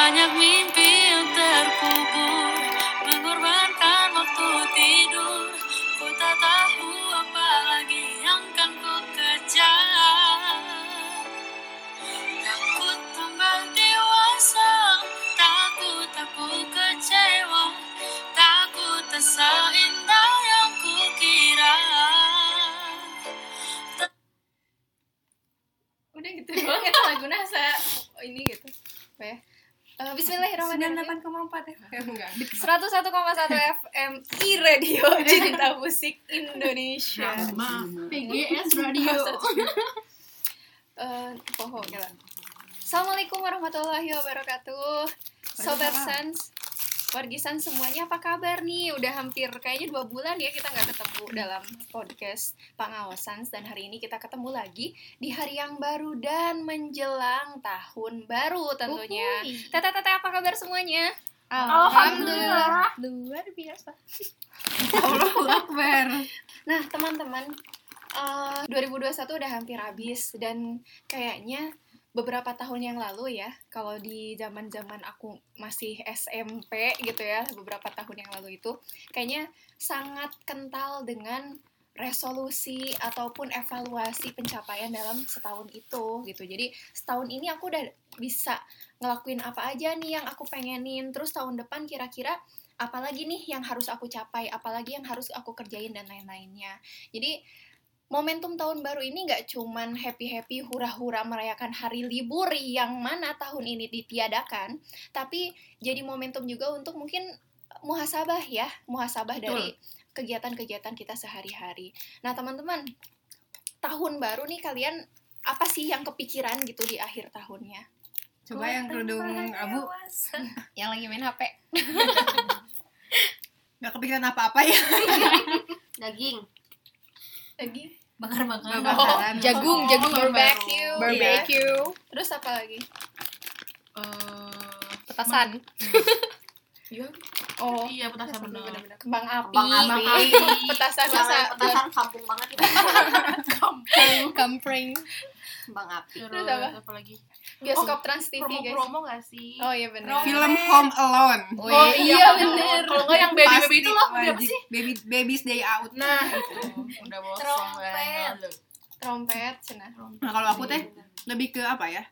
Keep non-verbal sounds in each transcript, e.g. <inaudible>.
Banyak mimpi yang terkubur Mengorbankan waktu tidur. Ku tak tahu apa lagi yang kan ku kejar. Takut tambah dewasa Takut aku kecewa Takut tak seindah yang ku kira. Udah gitu doang ya lagu nasa. Oh, ini gitu. Apa ya Eh, Bismillahirrahmanirrahim. 98,4 FM enggak 101,1 FM I Radio Cinta Musik Indonesia. PGS Radio. <laughs> Eh, gila. Assalamualaikum warahmatullahi wabarakatuh. Sobat Sans Wargisan semuanya apa kabar nih? Udah hampir kayaknya dua bulan ya kita nggak ketemu dalam podcast pengawasan dan hari ini kita ketemu lagi di hari yang baru dan menjelang tahun baru tentunya. Teteh teteh apa kabar semuanya? Alhamdulillah. luar biasa. Allahu Akbar Nah teman-teman, eh 2021 udah hampir habis dan kayaknya beberapa tahun yang lalu ya, kalau di zaman-zaman aku masih SMP gitu ya, beberapa tahun yang lalu itu, kayaknya sangat kental dengan resolusi ataupun evaluasi pencapaian dalam setahun itu gitu. Jadi setahun ini aku udah bisa ngelakuin apa aja nih yang aku pengenin. Terus tahun depan kira-kira apalagi nih yang harus aku capai, apalagi yang harus aku kerjain dan lain-lainnya. Jadi momentum tahun baru ini nggak cuman happy-happy hura-hura merayakan hari libur yang mana tahun ini ditiadakan, tapi jadi momentum juga untuk mungkin muhasabah ya, muhasabah dari kegiatan-kegiatan kita sehari-hari. Nah, teman-teman, tahun baru nih kalian apa sih yang kepikiran gitu di akhir tahunnya? coba yang kerudung abu <laughs> Yang lagi main HP. nggak kepikiran apa-apa ya Daging Lagi Bakar-bakar Bakar-bakaran. jagung, Oh, jagung tahun barbecue. Barbecue. Terus apa lagi? Eh, Petasan. <laughs> Iya Oh, Iya petasan bener bener-bener. Kembang api. Kembang api. <laughs> Petasan masa petasan kampung banget itu kampring. <laughs> Kembang api. Terus apa? apa lagi Bioskop Trans TV, guys. Promo-promo gak sih? Oh iya benar. film Home Alone Oh iya bener. Kalau nggak yang baby-baby Pasti itu loh Apa sih? baby baby's day out Nah Udah bosan Trompet. Trompet, cenah. nah kalau aku teh lebih ke apa ya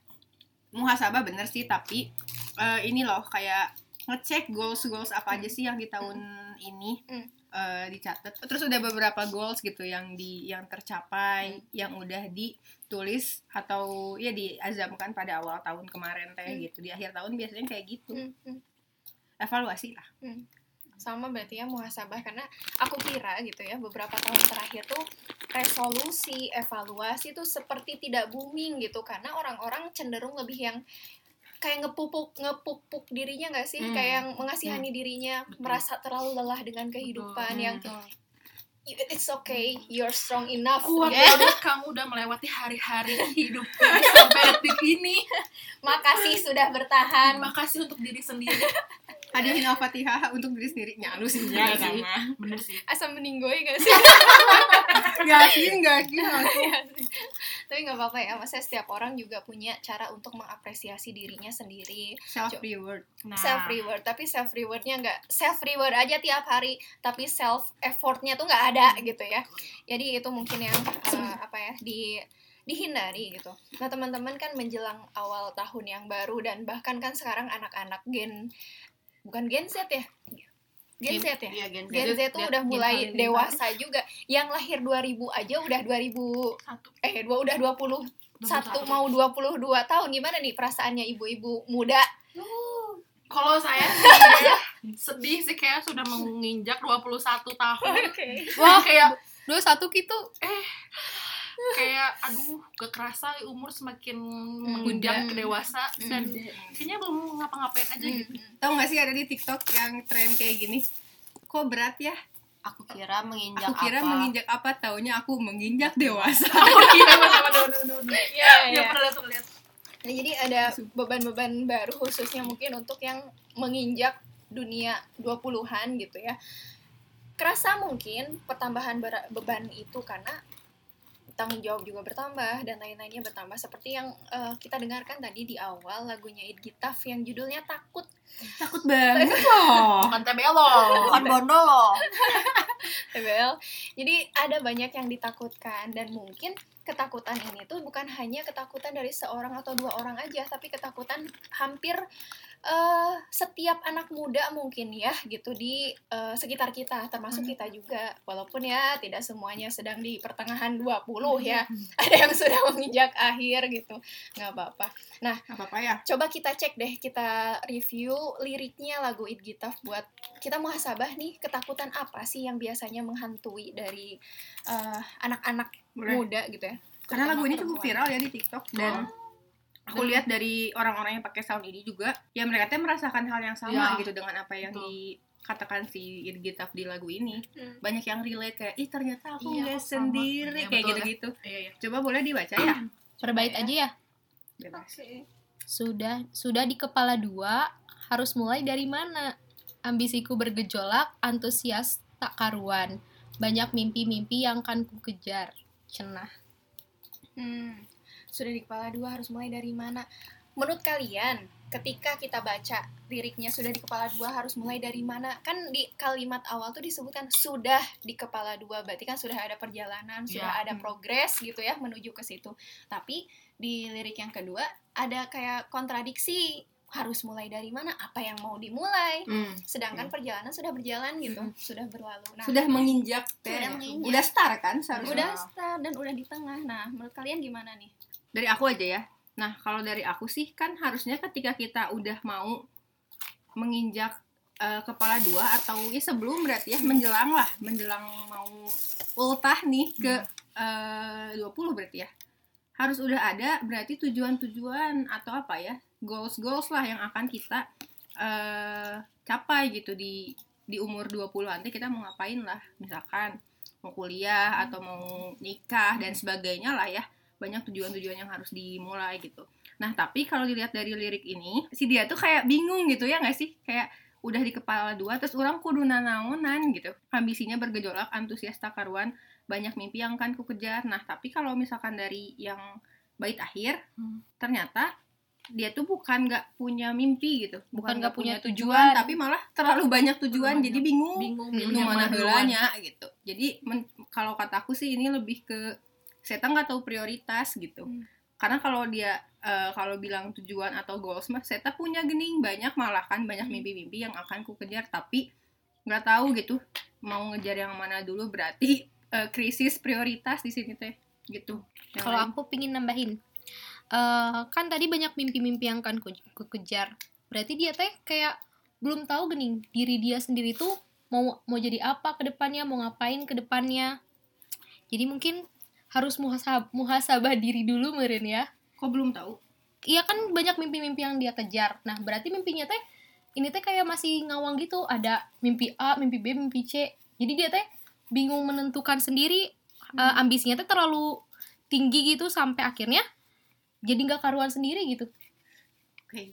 muhasabah bener sih tapi eh, ini loh kayak ngecek goals goals apa aja sih yang di tahun ini Hmm. eh, dicatat. Terus udah beberapa goals gitu yang di yang tercapai yang udah ditulis atau ya diazamkan pada awal tahun kemarin teh Hmm. gitu. Di akhir tahun biasanya kayak gitu. Hmm, hmm. evaluasi lah. Sama berarti ya muhasabah karena aku kira gitu ya beberapa tahun terakhir tuh resolusi, evaluasi tuh seperti tidak booming gitu. Karena orang-orang cenderung lebih yang kayak ngepupuk ngepupuk dirinya nggak sih Hmm. kayak yang mengasihani dirinya Betul. merasa terlalu lelah dengan kehidupan Betul. yang Hmm. it's okay you're strong enough Kuat gitu. banget kamu udah melewati hari-hari hidup sampai detik ini. <laughs> makasih sudah bertahan Terima kasih untuk diri sendiri. <laughs> hadirin al-fatihah untuk diri sendiri nyalus sih Iya ya sih. sama Bener sih. asam meninggoy gak <laughs> sih nggak sih aku Iya sih. Tapi nggak apa-apa ya, maksudnya setiap orang juga punya cara untuk mengapresiasi dirinya sendiri, self reward Nah, self reward. Tapi self rewardnya nggak self reward aja tiap hari, tapi self effortnya tuh nggak ada gitu ya. Jadi itu mungkin yang eh, apa ya di dihindari gitu. Nah teman-teman kan menjelang awal tahun yang baru dan bahkan kan sekarang anak-anak gen bukan gen Z ya, gen Z ya. Iya, Gen Z. Gen Z tuh Gen- udah Gen mulai dewasa juga. Yang lahir 2000 aja udah 2000 satu. eh dua udah 21 mau 22 tahun gimana nih perasaannya ibu-ibu muda Kalau saya <laughs> sih ya, sedih sih kayak sudah menginjak 21 tahun. <laughs> Wah, kayak dua satu gitu kayak aduh gak kerasa umur semakin menginjak ke dewasa dan kayaknya belum ngapa-ngapain aja gitu. Tahu gak sih ada di TikTok yang tren kayak gini? Kok berat ya? Aku kira menginjak Aku kira apa? menginjak apa? Taunya aku menginjak dewasa. <laughs> Oh iya. Iya, Ya iya. pernah lihat lihat. Nah, jadi ada beban-beban baru khususnya mungkin untuk yang menginjak dunia 20-an gitu ya. Kerasa mungkin pertambahan beban itu karena tanggung jawab juga bertambah dan lain-lainnya bertambah seperti yang eh, kita dengarkan tadi di awal lagunya It Gitaf yang judulnya takut takut banget loh <laughs> bukan TBL loh Bukan bondo loh. <laughs> TBL. Jadi ada banyak yang ditakutkan dan mungkin ketakutan ini tuh bukan hanya ketakutan dari seorang atau dua orang aja, tapi ketakutan hampir eh, setiap anak muda mungkin ya gitu di eh, sekitar kita, termasuk kita juga. Walaupun ya tidak semuanya sedang di pertengahan 20 ya. <laughs> Ada yang sudah menginjak akhir gitu. nggak apa-apa. apa apa ya Coba kita cek deh, kita review liriknya lagu It Gitaf buat kita muhasabah nih ketakutan apa sih yang biasanya menghantui dari eh, anak-anak Boleh. muda gitu ya. Karena lagu ini cukup viral ya di TikTok dan aku lihat dari orang-orang yang pakai sound ini juga ya mereka tuh merasakan hal yang sama Ya. gitu dengan apa yang Betul. dikatakan si Gitaf di lagu ini Hmm. banyak yang relate kayak ih ternyata aku Iya, sendiri Iya, kayak betul, gitu-gitu iya iya coba boleh dibaca ya <clears throat> Perbait Ya. aja ya. Bebas. Sudah sudah di kepala dua, harus mulai dari mana? Ambisiku bergejolak, antusias tak karuan. Banyak mimpi-mimpi yang akan ku kejar. Cenah. Hmm, sudah di kepala dua harus mulai dari mana? Menurut kalian, ketika kita baca liriknya sudah di kepala dua harus mulai dari mana? Kan di kalimat awal tuh disebutkan sudah di kepala dua, berarti kan sudah ada perjalanan, sudah Ya. ada progres gitu ya menuju ke situ. Tapi di lirik yang kedua ada kayak kontradiksi harus mulai dari mana? Apa yang mau dimulai? Hmm. Sedangkan perjalanan sudah berjalan gitu, sudah berlalu. Nah, sudah menginjak teh Sudah menginjak. udah start kan seharusnya udah start dan udah di tengah. Nah, menurut kalian gimana nih? dari aku aja ya nah kalau dari aku sih kan harusnya ketika kita udah mau menginjak eh, kepala dua atau ya sebelum berarti ya menjelang lah menjelang mau ultah nih ke eh, 20 berarti ya harus udah ada berarti tujuan-tujuan atau apa ya goals-goals lah yang akan kita eh, capai gitu di di umur 20 nanti kita mau ngapain lah misalkan mau kuliah atau mau nikah dan sebagainya lah ya. Banyak tujuan-tujuan yang harus dimulai gitu. Nah tapi kalau dilihat dari lirik ini si dia tuh kayak bingung gitu ya nggak sih? Kayak udah di kepala dua terus orang kudu nanaonan gitu. Ambisinya bergejolak antusias takaruan banyak mimpi yang akan ku kejar nah tapi kalau misalkan dari yang bait akhir Hmm. ternyata dia tuh bukan nggak punya mimpi gitu. Bukan nggak nggak punya tujuan, tujuan. tapi malah terlalu banyak tujuan. Terlalu jadi bingung. Bingung yang mana heulanya gitu. Jadi men- kalau kataku sih ini lebih ke saya nggak tahu prioritas gitu. Hmm. karena kalau dia eh, kalau bilang tujuan atau goals mah saya punya gening. Banyak malah kan banyak mimpi-mimpi yang akan ku kejar tapi nggak tahu gitu mau ngejar yang mana dulu berarti eh, krisis prioritas di sini teh gitu Kalau aku pingin nambahin, eh kan tadi banyak mimpi-mimpi yang akan ku, ku kejar. Berarti dia teh kayak belum tahu gening diri dia sendiri tuh mau mau jadi apa ke depannya, mau ngapain ke depannya. Jadi mungkin harus muhasab muhasabah diri dulu meren ya. kok belum tahu Iya kan banyak mimpi-mimpi yang dia kejar. Nah, berarti mimpinya teh ini teh kayak masih ngawang gitu. Ada mimpi A, mimpi B, mimpi C. Jadi dia teh bingung menentukan sendiri eh, ambisinya teh terlalu tinggi gitu sampai akhirnya jadi nggak karuan sendiri gitu. oke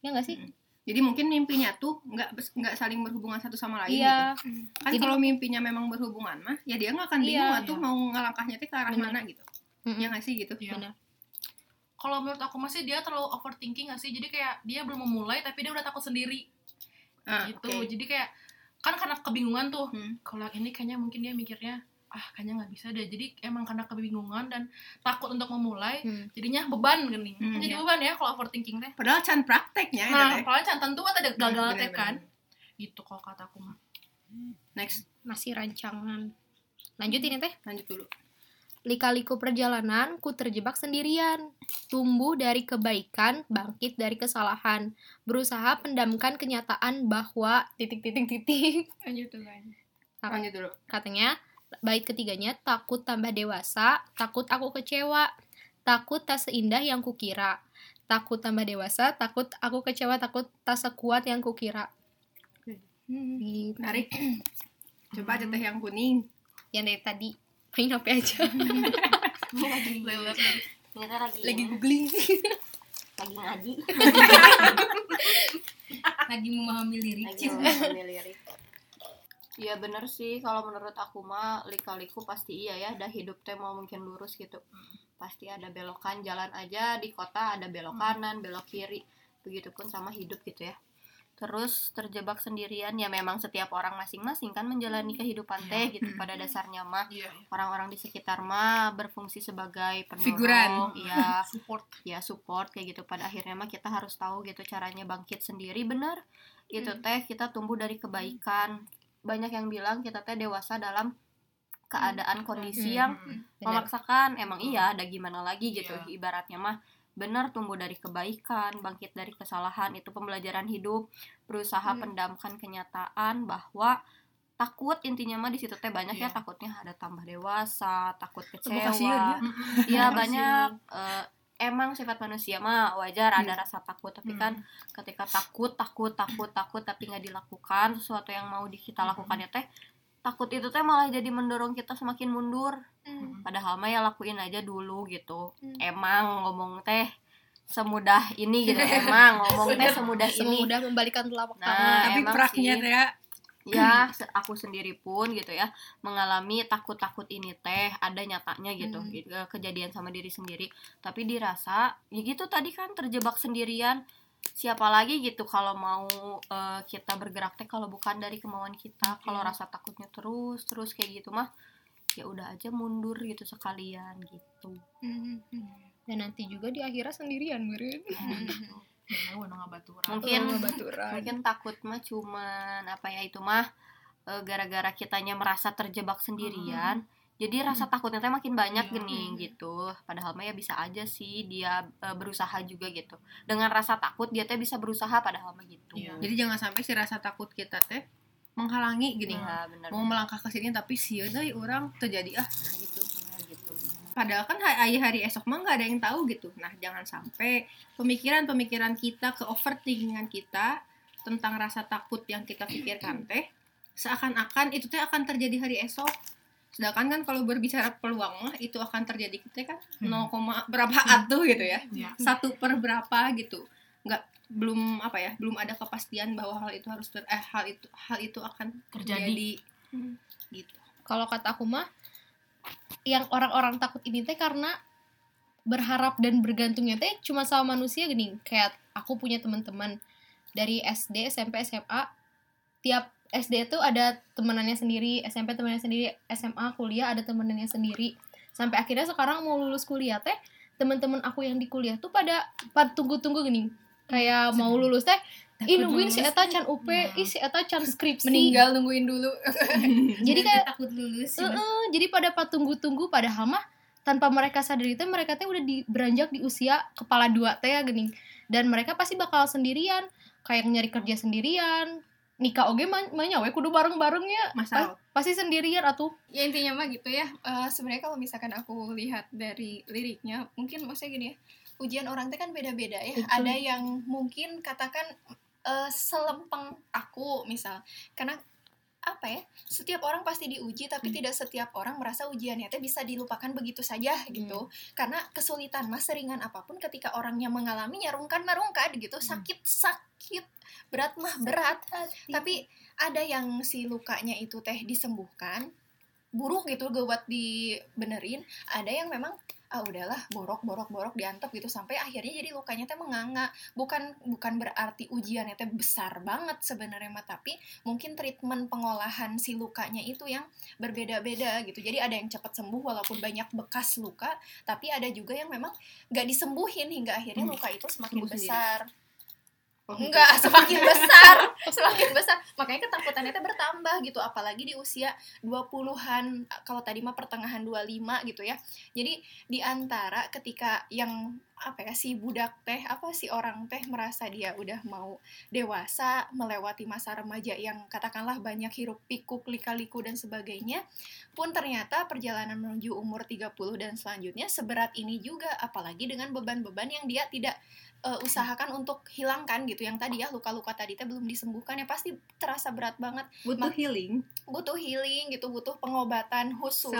Ya nggak sih? Mm. jadi mungkin mimpinya tuh nggak nggak saling berhubungan satu sama lain gitu Iya. kan Jadi- kalau mimpinya memang berhubungan mah ya dia nggak akan bingung Iya. atuh mau ngelangkahnya ke arah Benar. mana gitu Mm-mm. ya nggak sih gitu Iya. Benar. kalau menurut aku masih dia terlalu overthinking gak sih jadi kayak dia belum memulai tapi dia udah takut sendiri Ah, gitu oke. jadi kayak kan karena kebingungan tuh Hmm. kalau ini kayaknya mungkin dia mikirnya ah kayaknya nggak bisa deh jadi emang karena kebingungan dan takut untuk memulai Hmm. jadinya beban gini Hmm, jadi iya. beban ya kalau overthinking teh padahal can prakteknya nah teh. kalau can tentu ada gagal Bener, teh kan gitu kalau kataku mah next Masih rancangan. Lanjut ini teh. lanjut dulu Lika-liku perjalanan, ku terjebak sendirian. Tumbuh dari kebaikan, bangkit dari kesalahan. Berusaha pendamkan kenyataan bahwa titik-titik-titik. <laughs> Lanjut. Apa? lanjut dulu Katanya, bait ketiganya, takut tambah dewasa, takut aku kecewa, takut tak seindah yang kukira. Takut tambah dewasa, takut aku kecewa, takut tak sekuat yang kukira. Hmm. Gitu. menarik <clears throat> coba aja teh yang kuning Yang dari tadi, main apa aja. <laughs> Lagi lagi Lagi ini, googling. lagi ngaji, <laughs> lagi memahami lirik. Lagi memahami lirik. Iya bener sih. Kalau menurut aku mah lika-liku pasti iya ya. Dah hidup teh mau mungkin lurus gitu. Pasti ada belokan jalan aja di kota ada belok kanan belok kiri. Begitupun sama hidup gitu ya terus terjebak sendirian ya memang setiap orang masing-masing kan menjalani kehidupan teh gitu pada dasarnya mah. Iya, orang-orang di sekitar mah berfungsi sebagai pendorong Figuran. ya <laughs> support. ya support kayak gitu. Pada akhirnya mah kita harus tahu gitu caranya bangkit sendiri. Bener gitu teh kita tumbuh dari kebaikan. Banyak yang bilang kita teh dewasa dalam keadaan kondisi yang Benar. memaksakan. Emang iya ada gimana lagi gitu. Iya. ibaratnya mah benar tumbuh dari kebaikan bangkit dari kesalahan itu pembelajaran hidup berusaha Hmm. pendamkan kenyataan bahwa takut intinya mah di situ teh banyak ya Iya. takutnya ada tambah dewasa takut kasihan ya. kecewa Iya banyak eh, emang sifat manusia mah wajar ada Iya. rasa takut tapi Hmm. kan ketika takut takut takut takut tapi nggak dilakukan sesuatu yang mau kita Hmm. lakukan ya teh takut itu teh malah jadi mendorong kita semakin mundur. Hmm. padahal mah ya lakuin aja dulu gitu. Hmm. emang ngomong teh semudah ini gitu. <laughs> Emang ngomong teh semudah ini. semudah membalikan telapak Nah, tangan. tapi emang praknya teh ya. Ya aku sendiri pun gitu ya mengalami takut-takut ini teh ada nyatanya gitu Hmm. gitu, kejadian sama diri sendiri. Tapi dirasa ya gitu tadi kan terjebak sendirian siapa lagi gitu kalau mau eh, kita bergerak teh kalau bukan dari kemauan kita. Kalau rasa takutnya terus terus kayak gitu mah ya udah aja mundur gitu sekalian gitu. Hmm. dan nanti juga di akhirat sendirian meren nang <laughs> baturan. mungkin mungkin takut mah cuman apa ya itu mah eh, gara-gara kitanya merasa terjebak sendirian jadi rasa takutnya teh makin banyak Iya. gening gitu. Padahal mah ya bisa aja sih dia eh, berusaha juga gitu. Dengan rasa takut dia teh bisa berusaha padahal mah gitu. Iya. jadi jangan sampai si rasa takut kita teh menghalangi gini Iya, bener. Mau melangkah ke sini tapi sih euy orang terjadi ah nah gitu. Nah, gitu. Padahal kan hari hari esok mah nggak ada yang tahu gitu. Nah jangan sampai pemikiran-pemikiran kita ke overthinkingan kita tentang rasa takut yang kita pikirkan teh seakan-akan itu teh akan terjadi hari esok sedangkan kan kalau berbicara peluang mah itu akan terjadi kita kan 0, berapa atuh gitu ya. Iya. satu per berapa gitu. Nggak belum apa ya belum ada kepastian bahwa hal itu harus ter, eh hal itu hal itu akan terjadi, Hmm. gitu. Kalau kata aku mah yang orang-orang takut ini teh karena berharap dan bergantungnya teh cuma sama manusia gini. Kayak aku punya teman-teman dari SD SMP SMA tiap SD itu ada temenannya sendiri SMP temenannya sendiri SMA kuliah ada temenannya sendiri. Sampai akhirnya sekarang mau lulus kuliah teh teman-teman aku yang di kuliah tuh pada pada tunggu-tunggu gini. Kayak mau lulus teh Ih nungguin si Eta can UP, ih si Eta can skripsi. Meninggal nungguin dulu. <laughs> Jadi kayak takut lulus. Heeh, jadi pada tunggu-tunggu padahal mah tanpa mereka sadari teh mereka teh udah di beranjak di usia kepala dua teh ya gini. Dan mereka pasti bakal sendirian kayak nyari kerja sendirian nikah oge mah nyawe kudu bareng-barengnya. Masalah pasti sendirian atuh. Ya intinya mah gitu ya. Eh, sebenarnya kalau misalkan aku lihat dari liriknya mungkin maksudnya gini ya ujian orang teh kan beda-beda ya. Betul. ada yang mungkin katakan eh, selempeng aku misal. Karena apa ya setiap orang pasti diuji tapi Hmm. tidak setiap orang merasa ujiannya teh bisa dilupakan begitu saja gitu. Karena kesulitan mas seringan apa pun ketika orangnya mengalaminya rungkan mah rungkan gitu sakit sakit berat mah berat. tapi ada yang si lukanya itu teh disembuhkan buruk gitu gue buat dibenerin ada yang memang ah udahlah borok borok borok diantep gitu sampai akhirnya jadi lukanya teh menganga bukan bukan berarti ujiannya teh besar banget sebenarnya mah tapi mungkin treatment pengolahan si lukanya itu yang berbeda-beda gitu jadi ada yang cepat sembuh walaupun banyak bekas luka tapi ada juga yang memang nggak disembuhin hingga akhirnya Hmm. luka itu semakin besar. Enggak, <laughs> semakin besar, semakin besar. Makanya ketakutannya itu bertambah gitu, apalagi di usia 20-an, kalau tadi mah pertengahan 25 gitu ya. Jadi di antara ketika yang apa ya si budak teh apa si orang teh merasa dia udah mau dewasa melewati masa remaja yang katakanlah banyak hiruk pikuk lika-liku dan sebagainya pun ternyata perjalanan menuju umur 30 dan selanjutnya seberat ini juga apalagi dengan beban-beban yang dia tidak eh, usahakan untuk hilangkan gitu. Yang tadi ya luka-luka tadi teh belum disembuhkan ya. Pasti terasa berat banget. Butuh Ma- healing. Butuh healing gitu butuh pengobatan khusus.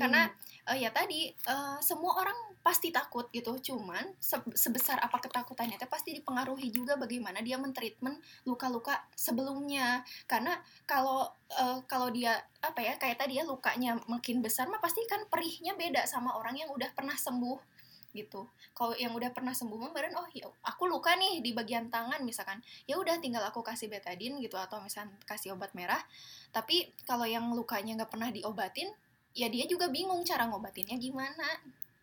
Karena eh, ya tadi eh, semua orang pasti takut gitu. Cuman se- sebesar apa ketakutannya teh pasti dipengaruhi juga bagaimana dia mentreatment luka-luka sebelumnya. Karena kalau eh, kalau dia apa ya kayak tadi ya lukanya makin besar mah pasti kan perihnya beda sama orang yang udah pernah sembuh gitu. Kalau yang udah pernah sembuh mah badan oh ya aku luka nih di bagian tangan misalkan. Ya udah tinggal aku kasih betadine gitu atau misalkan kasih obat merah. Tapi kalau yang lukanya nggak pernah diobatin ya dia juga bingung cara ngobatinnya gimana.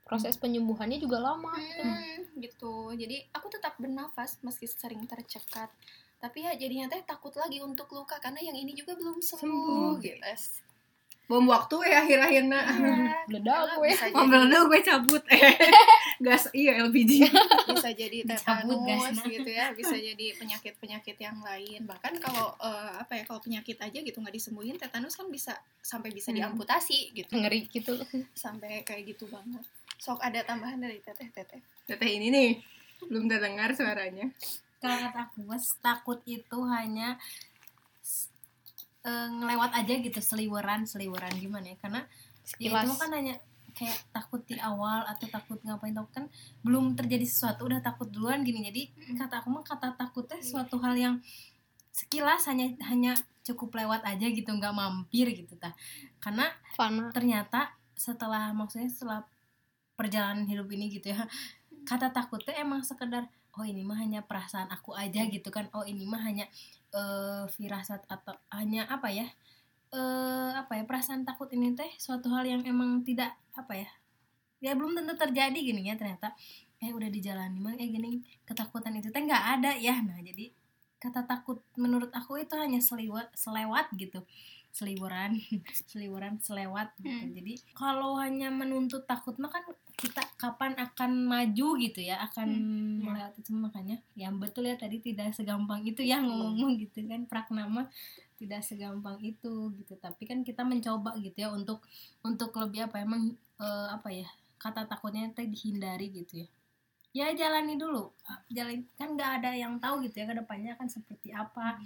Proses penyembuhannya juga lama Hmm, gitu. Jadi aku tetap bernafas meski sering tercekat. Tapi ya jadinya teh takut lagi untuk luka karena yang ini juga belum sembuh, Sembuh. gitu bom waktu ya akhir-akhirnya Iya, Meledak gue. dulu gue cabut. <laughs> <laughs> Gas iya LPG bisa jadi tetanus gitu ya. Bisa <laughs> jadi penyakit penyakit yang lain. Bahkan kalau eh, apa ya kalau penyakit aja gitu nggak disembuhin tetanus kan bisa sampai bisa Hmm. diamputasi gitu. Ngeri gitu. Sampai kayak gitu banget. Sok ada tambahan dari teteh teteh. Teteh ini nih belum terdengar suaranya. Kalau kata aku mas takut itu hanya eh, ngelewat aja gitu seliweran seliweran gimana ya? Karena ya itu kan hanya kayak takut di awal atau takut ngapain takut kan belum terjadi sesuatu udah takut duluan gini. Jadi kata aku mah kata takutnya suatu hal yang sekilas hanya hanya cukup lewat aja gitu nggak mampir gitu tah. Karena fana. ternyata setelah maksudnya setelah perjalanan hidup ini gitu ya kata takutnya emang sekedar oh ini mah hanya perasaan aku aja gitu kan. Oh ini mah hanya eh, firasat atau hanya apa ya eh apa ya perasaan takut ini teh suatu hal yang emang tidak apa ya ya belum tentu terjadi gini ya ternyata. Eh udah dijalani mah eh gini ketakutan itu teh nggak ada ya. Nah jadi kata takut menurut aku itu hanya seliwat selewat gitu seliburan <laughs> seliburan selewat gitu. Hmm. jadi kalau hanya menuntut takut mah kan kita kapan akan maju gitu ya akan melewati itu makanya. Yang betul ya tadi tidak segampang itu ya ngomong gitu kan praknama tidak segampang itu gitu. Tapi kan kita mencoba gitu ya untuk untuk lebih apa emang eh, apa ya kata takutnya teh dihindari gitu ya. Ya jalani dulu. Ah, jalan kan nggak ada yang tahu gitu ya ke depannya akan seperti apa.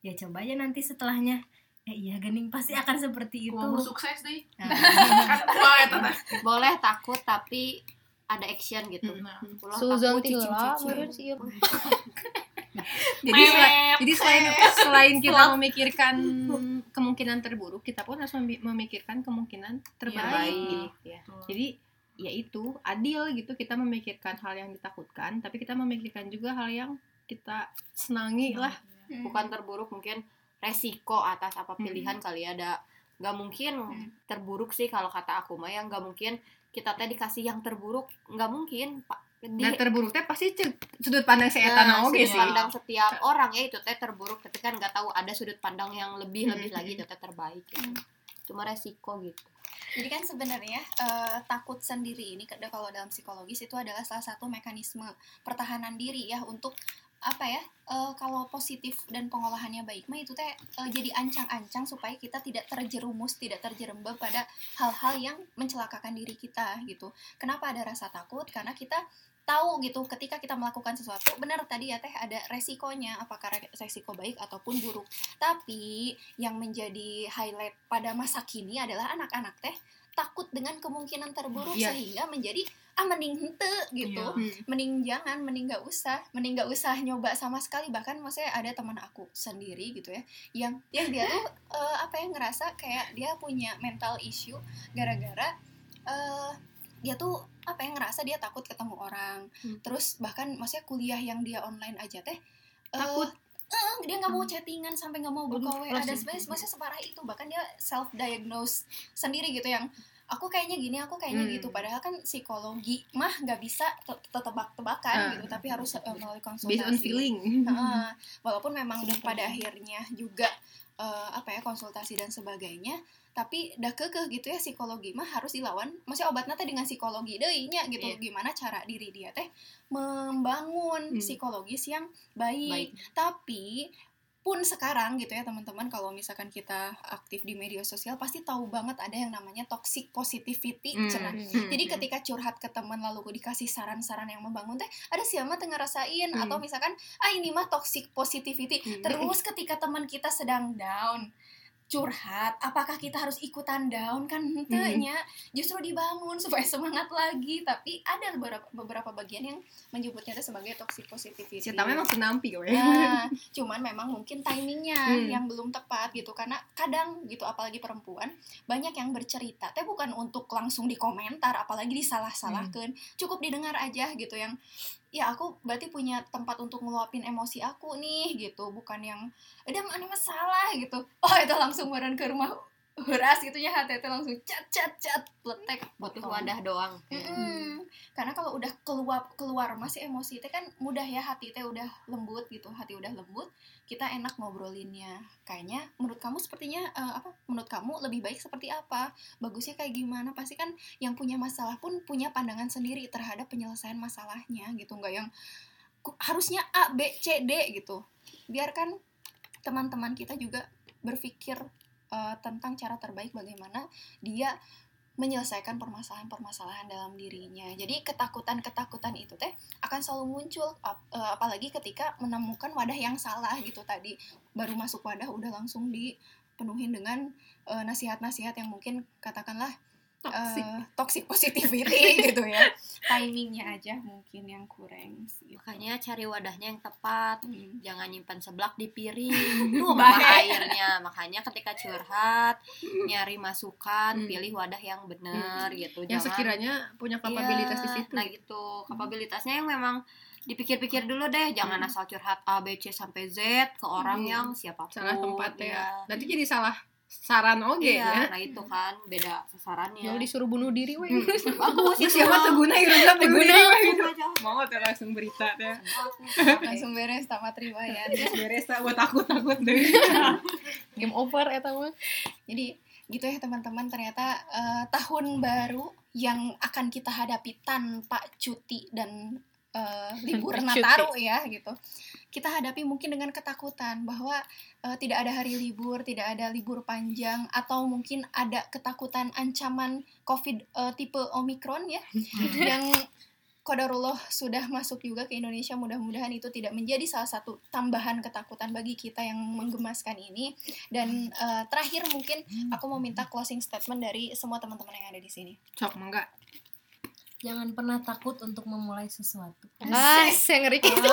Ya coba aja nanti setelahnya eh iya gening pasti akan seperti itu. Mau sukses deh. Nah, <laughs> kan boleh takut tapi ada action gitu. Nah, Suzon tila sih jadi jadi selain selain kita memikirkan kemungkinan terburuk kita pun harus memi- memikirkan kemungkinan terbaik ya. Jadi ya itu adil gitu kita memikirkan hal yang ditakutkan tapi kita memikirkan juga hal yang kita senangi lah. Bukan terburuk mungkin resiko atas apa pilihan kali ya ada nggak mungkin terburuk sih kalau kata aku mah yang nggak mungkin kita teh dikasih yang terburuk nggak mungkin pak di dan terburuk teh pasti sudut pandang saya Nah, tanah oke sudut sih. pandang setiap orang ya itu teh terburuk tapi kan nggak tahu ada sudut pandang yang lebih lebih Hmm. lagi itu teh terbaik gitu. cuma resiko gitu. Jadi kan sebenarnya eh, takut sendiri ini kalau dalam psikologis itu adalah salah satu mekanisme pertahanan diri ya untuk apa ya eh, kalau positif dan pengolahannya baik mah itu teh eh, jadi ancang-ancang supaya kita tidak terjerumus tidak terjerembab pada hal-hal yang mencelakakan diri kita gitu. Kenapa ada rasa takut? Karena kita tahu gitu ketika kita melakukan sesuatu benar tadi ya teh ada resikonya apakah re- resiko baik ataupun buruk tapi yang menjadi highlight pada masa kini adalah anak-anak teh takut dengan kemungkinan terburuk Iya. sehingga menjadi ah mending hente gitu Iya. Hmm. mending jangan mending nggak usah mending nggak usah nyoba sama sekali bahkan maksudnya ada teman aku sendiri gitu ya yang yang dia tuh eh, apa ya ngerasa kayak dia punya mental issue gara-gara eh dia tuh apa ya ngerasa dia takut ketemu orang Hmm. terus bahkan maksudnya kuliah yang dia online aja teh eh, Takut. eh, dia nggak mau chattingan sampai nggak mau buka WA dan sebenarnya maksudnya separah itu bahkan dia self diagnose sendiri gitu yang aku kayaknya gini aku kayaknya Hmm. gitu padahal kan psikologi mah nggak bisa te- tetebak-tebakan Ah. gitu tapi harus eh, melalui konsultasi based on feeling Heeh. <laughs> walaupun memang pada akhirnya juga eh, apa ya konsultasi dan sebagainya tapi dah kekeh gitu ya psikologi mah harus dilawan maksudnya obatnya teh dengan psikologi deh nya gitu Iya. gimana cara diri dia teh membangun Hmm. psikologis yang baik. Baik. tapi pun sekarang gitu ya teman-teman kalau misalkan kita aktif di media sosial pasti tahu banget ada yang namanya toxic positivity Hmm. cenah. Hmm. Jadi ketika curhat ke teman lalu dikasih saran-saran yang membangun teh ada siapa tengah rasain Hmm. atau misalkan ah ini mah toxic positivity Hmm. terus ketika teman kita sedang down curhat apakah kita harus ikutan down? Kan hentenya justru dibangun <laughs> supaya semangat lagi. Tapi ada beberapa beberapa bagian yang menyebutnya itu sebagai toxic positivity. Kita memang senampi we. Nah, <laughs> cuman memang mungkin timingnya Hmm. yang belum tepat gitu. Karena kadang gitu apalagi perempuan banyak yang bercerita. Teh bukan untuk langsung dikomentar apalagi disalah-salahkan. Cukup didengar aja gitu yang ya aku berarti punya tempat untuk ngeluapin emosi aku nih gitu. Bukan yang ada mana masalah gitu. Oh itu langsung meren ke rumah beras gitu ya hati itu langsung cat cat cat pletek butuh wadah doang Mm-mm. Karena kalau udah keluar keluar masih emosi teh kan mudah ya hati teh udah lembut gitu, hati udah lembut, kita enak ngobrolinnya. Kayaknya menurut kamu sepertinya eh, apa? Menurut kamu lebih baik seperti apa? Bagusnya kayak gimana? Pasti kan yang punya masalah pun punya pandangan sendiri terhadap penyelesaian masalahnya gitu, nggak yang harusnya A, B, C, D gitu. Biarkan teman-teman kita juga berpikir eh, tentang cara terbaik bagaimana dia menyelesaikan permasalahan-permasalahan dalam dirinya. Jadi ketakutan-ketakutan itu teh akan selalu muncul ap- eh, apalagi ketika menemukan wadah yang salah gitu tadi. Baru masuk wadah udah langsung dipenuhin dengan eh, nasihat-nasihat yang mungkin katakanlah Toxic. eh, toxic positivity <laughs> gitu ya. Timingnya aja mungkin yang kurang sih. makanya cari wadahnya yang tepat Hmm. jangan nyimpan seblak di piring <laughs> tuh apa airnya makanya ketika curhat nyari masukan Hmm. pilih wadah yang bener gitu Yang Jangan- sekiranya punya kapabilitas di Iya, situ. nah gitu kapabilitasnya yang memang dipikir-pikir dulu deh jangan Hmm. asal curhat A B C sampai Z ke orang Hmm. yang siapa pun salah tempat ya. Iya. Nanti jadi salah saran oke Iya, ya. nah itu kan beda sasarannya Yang disuruh bunuh diri we. <laughs> bagus Terus itu siapa teguna Iruna teguna Itu aja. Mau tuh langsung berita teh. <laughs> Langsung beres tamat riwayat. Terus beres tak buat takut takut deh. <laughs> Game over eta mah. Jadi gitu ya teman-teman ternyata eh, tahun baru yang akan kita hadapi tanpa cuti dan eh, libur. Nataru ya gitu. Kita hadapi mungkin dengan ketakutan bahwa eh, tidak ada hari libur, tidak ada libur panjang atau mungkin ada ketakutan ancaman Covid eh, tipe Omikron ya yang Kodarullah sudah masuk juga ke Indonesia. Mudah-mudahan itu tidak menjadi salah satu tambahan ketakutan bagi kita yang menggemaskan ini. Dan eh, terakhir mungkin aku mau minta closing statement dari semua teman-teman yang ada di sini. Sok mangga. Jangan pernah takut untuk memulai sesuatu. Ah, saya ngeri gitu.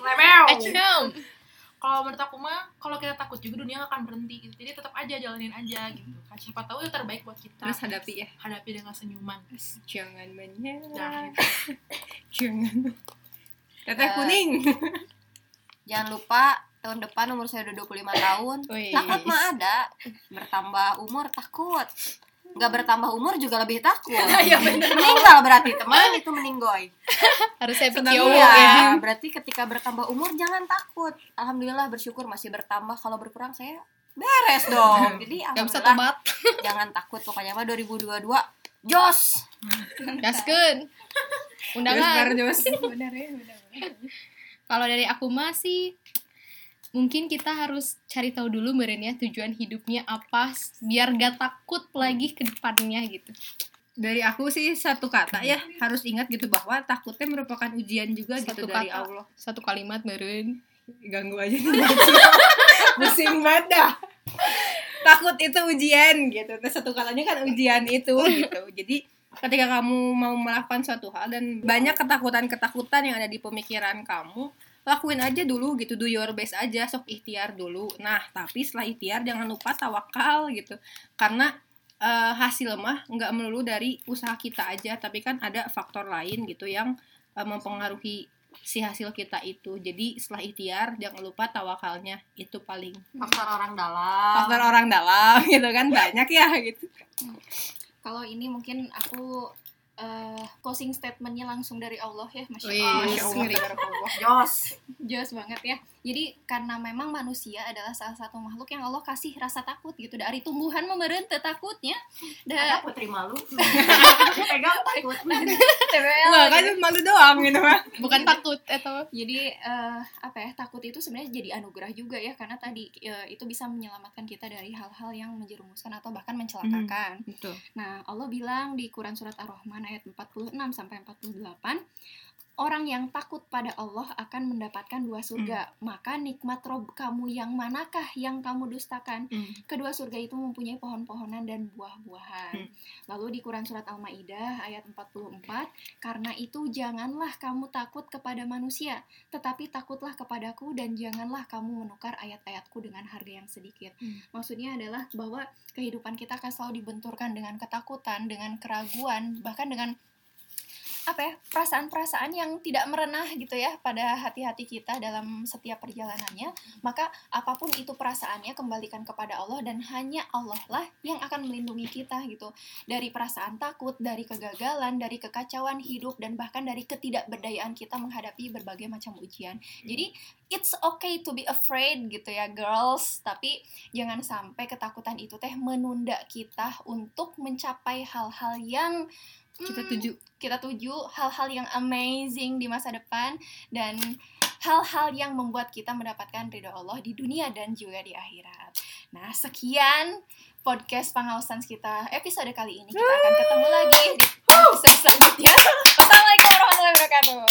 Lemel. Acam. Kalau menurut aku mah, kalau kita takut juga dunia nggak akan berhenti gitu. Jadi tetap aja jalanin aja gitu. Kan siapa tahu itu terbaik buat kita. Terus hadapi ya. hadapi dengan senyuman. Jangan menyerah. <laughs> Jangan. Teteh Eh, kuning. jangan lupa tahun depan umur saya udah 25 tahun Wih. takut mah ada bertambah umur takut nggak bertambah umur juga lebih takut <laughs> meninggal berarti teman <laughs> itu meninggoy Harus saya iya. ya. ya berarti ketika bertambah umur jangan takut alhamdulillah bersyukur masih bertambah kalau berkurang saya beres dong jadi alhamdulillah tobat. <laughs> jangan takut pokoknya mah 2022 jos Gaskeun. Terus Undangan. Jos. benar ya benar Kalau dari aku masih mungkin kita harus cari tahu dulu meren ya tujuan hidupnya apa biar gak takut lagi ke depannya gitu. Dari aku sih satu kata ya harus ingat gitu bahwa takutnya merupakan ujian juga Satu gitu dari kata. Allah. Satu kalimat meren. Ganggu aja. <laughs> Pusing banget dah. Takut itu ujian gitu. Nah, satu katanya kan ujian itu gitu. Jadi ketika kamu mau melakukan suatu hal dan banyak ketakutan-ketakutan yang ada di pemikiran kamu, lakuin aja dulu gitu, do your best aja, sok ikhtiar dulu. Nah, tapi setelah ikhtiar jangan lupa tawakal gitu. Karena eh, hasil mah nggak melulu dari usaha kita aja, tapi kan ada faktor lain gitu yang eh, mempengaruhi si hasil kita itu. Jadi setelah ikhtiar jangan lupa tawakalnya itu paling faktor orang dalam faktor orang dalam <laughs> gitu kan banyak ya gitu. kalau ini mungkin aku eh, closing statementnya langsung dari Allah ya masya Allah, Masya Allah, Ngeri. tabarakallah. jos Jelas banget ya. Jadi karena memang manusia adalah salah satu makhluk yang Allah kasih rasa takut gitu. Dari tumbuhan memeren takutnya. ada Da putri malu <laughs> pegang takut TBL. Enggak kan malu doang gitu mah. Bukan takut atau Jadi eh, apa ya takut itu sebenarnya jadi anugerah juga ya karena tadi eh, itu bisa menyelamatkan kita dari hal-hal yang menjerumuskan atau bahkan mencelakakan. Betul. Nah, Allah bilang di Quran surat Ar-Rahman ayat 46 sampai 48, orang yang takut pada Allah akan mendapatkan dua surga. Maka nikmat Rob kamu yang manakah yang kamu dustakan? Hmm. Kedua surga itu mempunyai pohon-pohonan dan buah-buahan. Hmm. Lalu di Quran surat Al-Maidah ayat 44, karena itu janganlah kamu takut kepada manusia, tetapi takutlah kepadaku dan janganlah kamu menukar ayat-ayatku dengan harga yang sedikit. Hmm. Maksudnya adalah bahwa kehidupan kita akan selalu dibenturkan dengan ketakutan, dengan keraguan, bahkan dengan apa ya perasaan-perasaan yang tidak merenah gitu ya pada hati-hati kita dalam setiap perjalanannya maka apa pun itu perasaannya kembalikan kepada Allah dan hanya Allah lah yang akan melindungi kita gitu. Dari perasaan takut dari kegagalan dari kekacauan hidup dan bahkan dari ketidakberdayaan kita menghadapi berbagai macam ujian. Jadi it's okay to be afraid gitu ya girls. Tapi jangan sampai ketakutan itu teh menunda kita untuk mencapai hal-hal yang Kita hmm, tuju. kita tuju hal-hal yang amazing di masa depan dan hal-hal yang membuat kita mendapatkan ridho Allah di dunia dan juga di akhirat. Nah, sekian podcast pengawasan kita episode kali ini. Kita akan ketemu lagi di episode selanjutnya. <laughs> Wassalamualaikum warahmatullahi wabarakatuh.